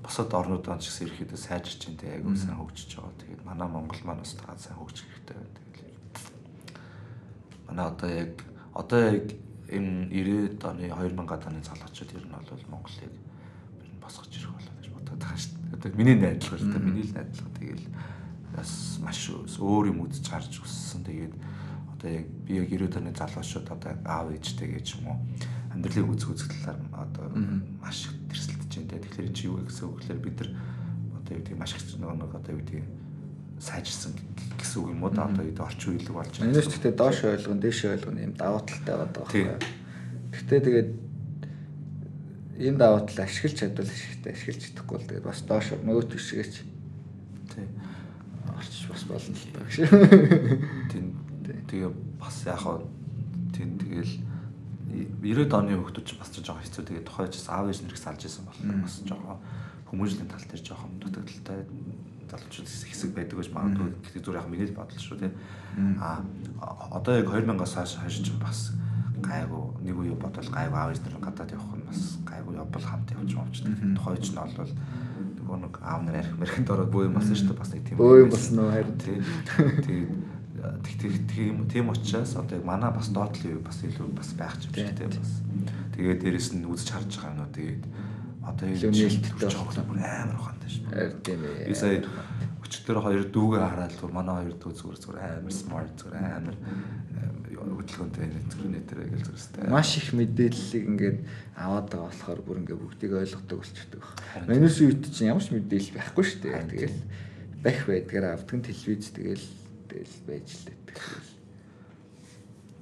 босод орнуудаа ч гэсэн ерөөхдөө сайжирч чинь тэг айгуу сайн хөгжиж байгаа. Тэгээд манай Монгол маань бас таа сайн хөгжих хэрэгтэй байна. Тэгээд манай одоо яг одоо яг энэ 90-ад оны 2000-ад оны залуучууд ер нь бол Монголыг ер нь босгож ирэх болоо гэж бодоод байгаа шүү дээ. Одоо миний найдлага л да миний л найдлага тэгэл бас маш өөр юм үзэж гарч өссөн. Тэгээд одоо яг би яг 90-ад оны залуучууд одоо аав ээжтэй гэж юм уу амьдралыг үзэх үзэх талаар одоо маш их тэрсэлдэж байна. Тэгэхээр чи юу гэсэн үг гэхээр бид нар одоо юу гэдэг маш их нөгөө нэг одоо юу гэдэг сайжирсан гэсэн үг юм уу? Да одоо гэдэг орчин үеийг болж Энэ ч гэхдээ доош ойлгон дээш ойлгон юм даваа талтай байдаг байхгүй. Гэхдээ тэгээд энэ даваа тал ашиглаж чадвал ашигтай ашиглаж чадахгүй л тэгээд бас доош нөгөөт хэсгэж тий. орчиж бас болно л гэж. Тийм. Тэгээ бас яг хаа тийм тэгэл 90-ад оны хүмүүс ч бас жоохон хэцүү тэгээ тухайч аав ээж нэрийг салж исэн бол бас жоохон. Хүмүүжлийн тал дээр жоохон дутагдaltaй залуучууд хэсэг байдаг гэж магадгүй гэхдээ зүгээр яг миний бодол шүү тий. А одоо яг 2000-аас хойш хойш ч бас гайгүй нэг үе бодвол гайгүй аав ээж нар гадаад явах нь бас гайгүй явбал хамт явж мовчдаг. Тухайч нь бол нөгөө нэг аав нар арх мэрхэнд ороод бөө юм болсон шүү дээ бас нэг тийм Бөө юм болсон уу харин. тий. Тэгээд тийм тийм учраас одоо яг манай бас доотлын үе бас илүү бас байх ч юм шиг тийм бас. Тэгээд дээрэс нь үзэж харж байгаа нөө тэгээд одоо Илүү нээлттэй болох бүр амар ухаантай шүү. Харин тийм ээ. Би сая өчтөр хоёр дүүгээ хараад зүгээр манай хоёр дүү зүгээр зүгээр амар смарт зүгээр амар хөдөлгөөнтэй зүгээр нэтэр гэж зүгстэй. маш их мэдээллийг ингээд аваад байгаа болохоор бүр ингээд бүгдийг ойлгодог болчихдог. Манус үед чинь ямар ч мэдээлэл байхгүй шүү дээ. Тэгэл бах байдгаар нь телевиз тэгэл тэгэл байж л байдаг.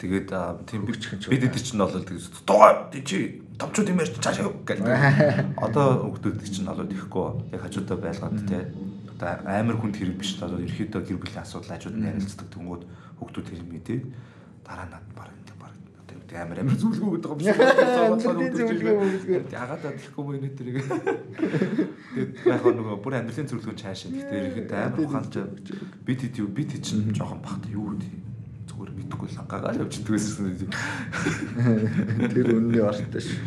Тэгээд тийм бид Хөгжих юм ч бид эдэр чинь бол тэгж доо чи томчууд юм ярьж цаашаа гэдэг. (laughs) Одоо хүүхдүүд чинь бол ихгүй яг хажуудаа байлгаад те. Одоо амар хүнд хэрэг биш одоо ерөөхдөө гэр бүлийн асуудал хажууд нь ярилцдаг түнгүүд хүүхдүүд хэрэг мэдээ. Дараа над баг энэ баг одоо юу амар амар зүйлгүй гэдэг юм шиг. (laughs) Мөлгөө. Ягаад адилхгүй мөн энэ тэрийг. Тэгээд яг нөгөө бүр амьдралын зөвлөгөө чаашаа. Гэхдээ ерөөхдөө амар ухаантай бид хэд юу бид хэд чинь жоохон багт юу гэдэг зүгээр мэдхгүй лангагаар явж иддэг байсан. Тэр үнний ортой шүү.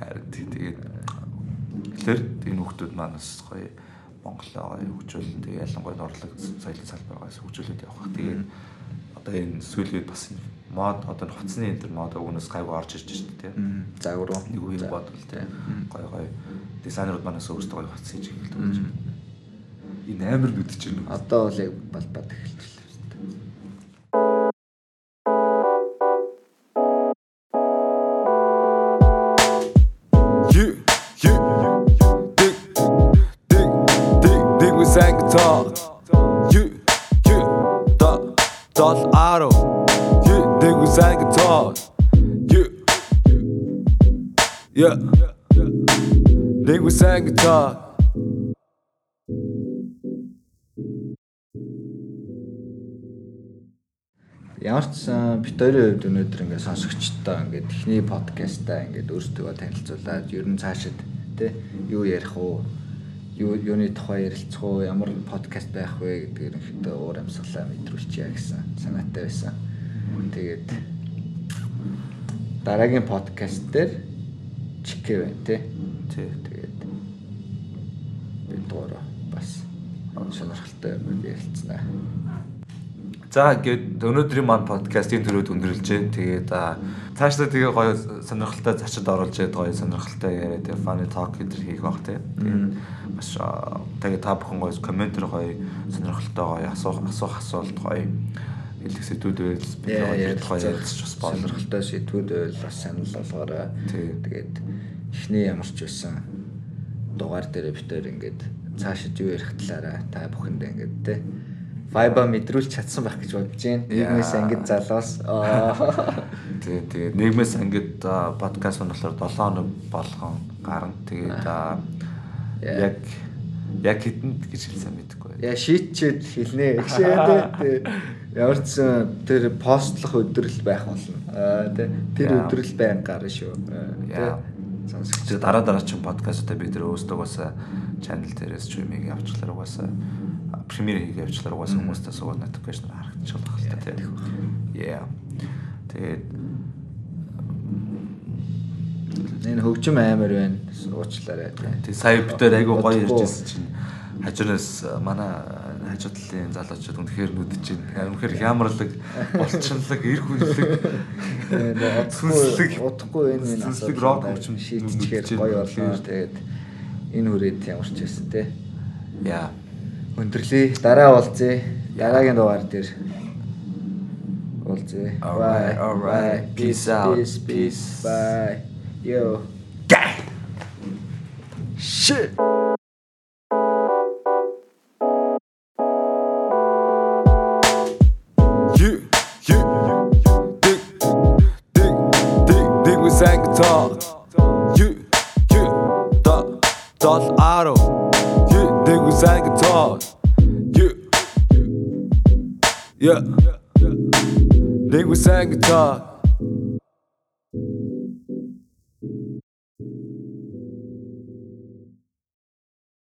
Харин тэгээд тэгэхээр энэ хүмүүс маань бас гоё Монголоо гоё хөгжүүлэн тэгээ ялангуяа орлог соёлын салбараас хөгжүүлээд явах. Тэгээд одоо энэ сүүлийн бас мод одоо хуцсны энэ төр мод өгнөөс гайгүй орж ирж байна тий. Загвар уу? Нэг үеийг бодвол тий. Гоё гоё дизайнерууд манаас өөрсдөө гоё хуцс хийж эхэлдэг. Энэ амар нүдэж байна. Одоо бол яг балбад эхэлчихлээ. You, dig with sang guitar. You, yeah, dig with sang guitar. Ямар ч бит хоёрын хувьд өнөөдөр ингээд сонсогчтой ингээд техний подкастаа ингээд өөрсдөө танилцуулаад ер нь цаашид тэ юу ярих уу юу юуны тухай ярилцах уу ямар подкаст байх вэ гэдэг ерөнхийдөө уур амьсгалаа мэдрүүлчихье гэсэн санаатай байсан. Тэгээд дараагийн подкаст дээр чикэ байна тэ. Тий. Тэгээд бид доороо бас сонирхолтой юм ярилцсанаа. За гээд өнөөдрийн маань подкастын төрөд өндөрлж जैन. Тэгээд цаашдаа тэгээ гоё сонирхолтой зочид оруулж яад гоё сонирхолтой яриа тэгээ funny talk гэдэр хийх бах тий. Тэгээд маш тэгээ та бүхэн гоё комментэр гоё сонирхолтой гоё асуух асуух асуулт гоё хэлэх сэдвүүд байл би гоё ярилцж бас. Сонирхолтой сэдвүүд байл бас санал болгоорой. Тэгээд эхний ямар ч байсан дугаар дээр битээр ингээд цаашид юу ярих талаараа та бүхэндээ ингээд те Vibe мэдрүүлж чадсан байх гэж бодож байна. Нийгмээс ангид залуус. Тэгээ (laughs) тэгээ нийгмээс ангид подкаст нь болохоор 7 хоног болгон гарна. Тэгээд яг яг хэдэнд гэж хэлсэн мэдэхгүй. Яа шийтчээд хэлнэ. Тий. Ямар ч тэр постлох өдрөл байх болно. Тэр өдрөл байн гарна шүү. Тий. Сонсогч дараа дараа чинь подкастаа бид нэр өөрсдөө бас чанал дээрээс стриминг явуулчлаар угаасаа премьер хийгээ явуулчлаар угаасаа хүмүүстээ суугаад notification харагдчих болох л та тийм. Yeah. Тэгээд энэ хөгжим амар байна. Уучлаарай. Тэг сая бид дээр айгу гоё ярьжсэн чинь хажуунаас манай хажуу талын залуучууд үнэхээр нүдэж байна. Үнэхээр хямрлаг, болчинлаг, эрх үнэлэг, сүнслэг, удахгүй энэ энэ асуудал рок хөгжим шийдчихээр гоё болоо. Тэгээд энэ хүрээд ямар ч байсан те. Яа. Өндөрлөе. Дараа уулзъя. Дараагийн дугаар дээр уулзъя. Bye. Alright. Peace out. Peace. Peace. Bye. Yo. Shit. You, you, dot, dot, arrow. You, nigga, sang a guitar. You, yeah. Nigga, sang a.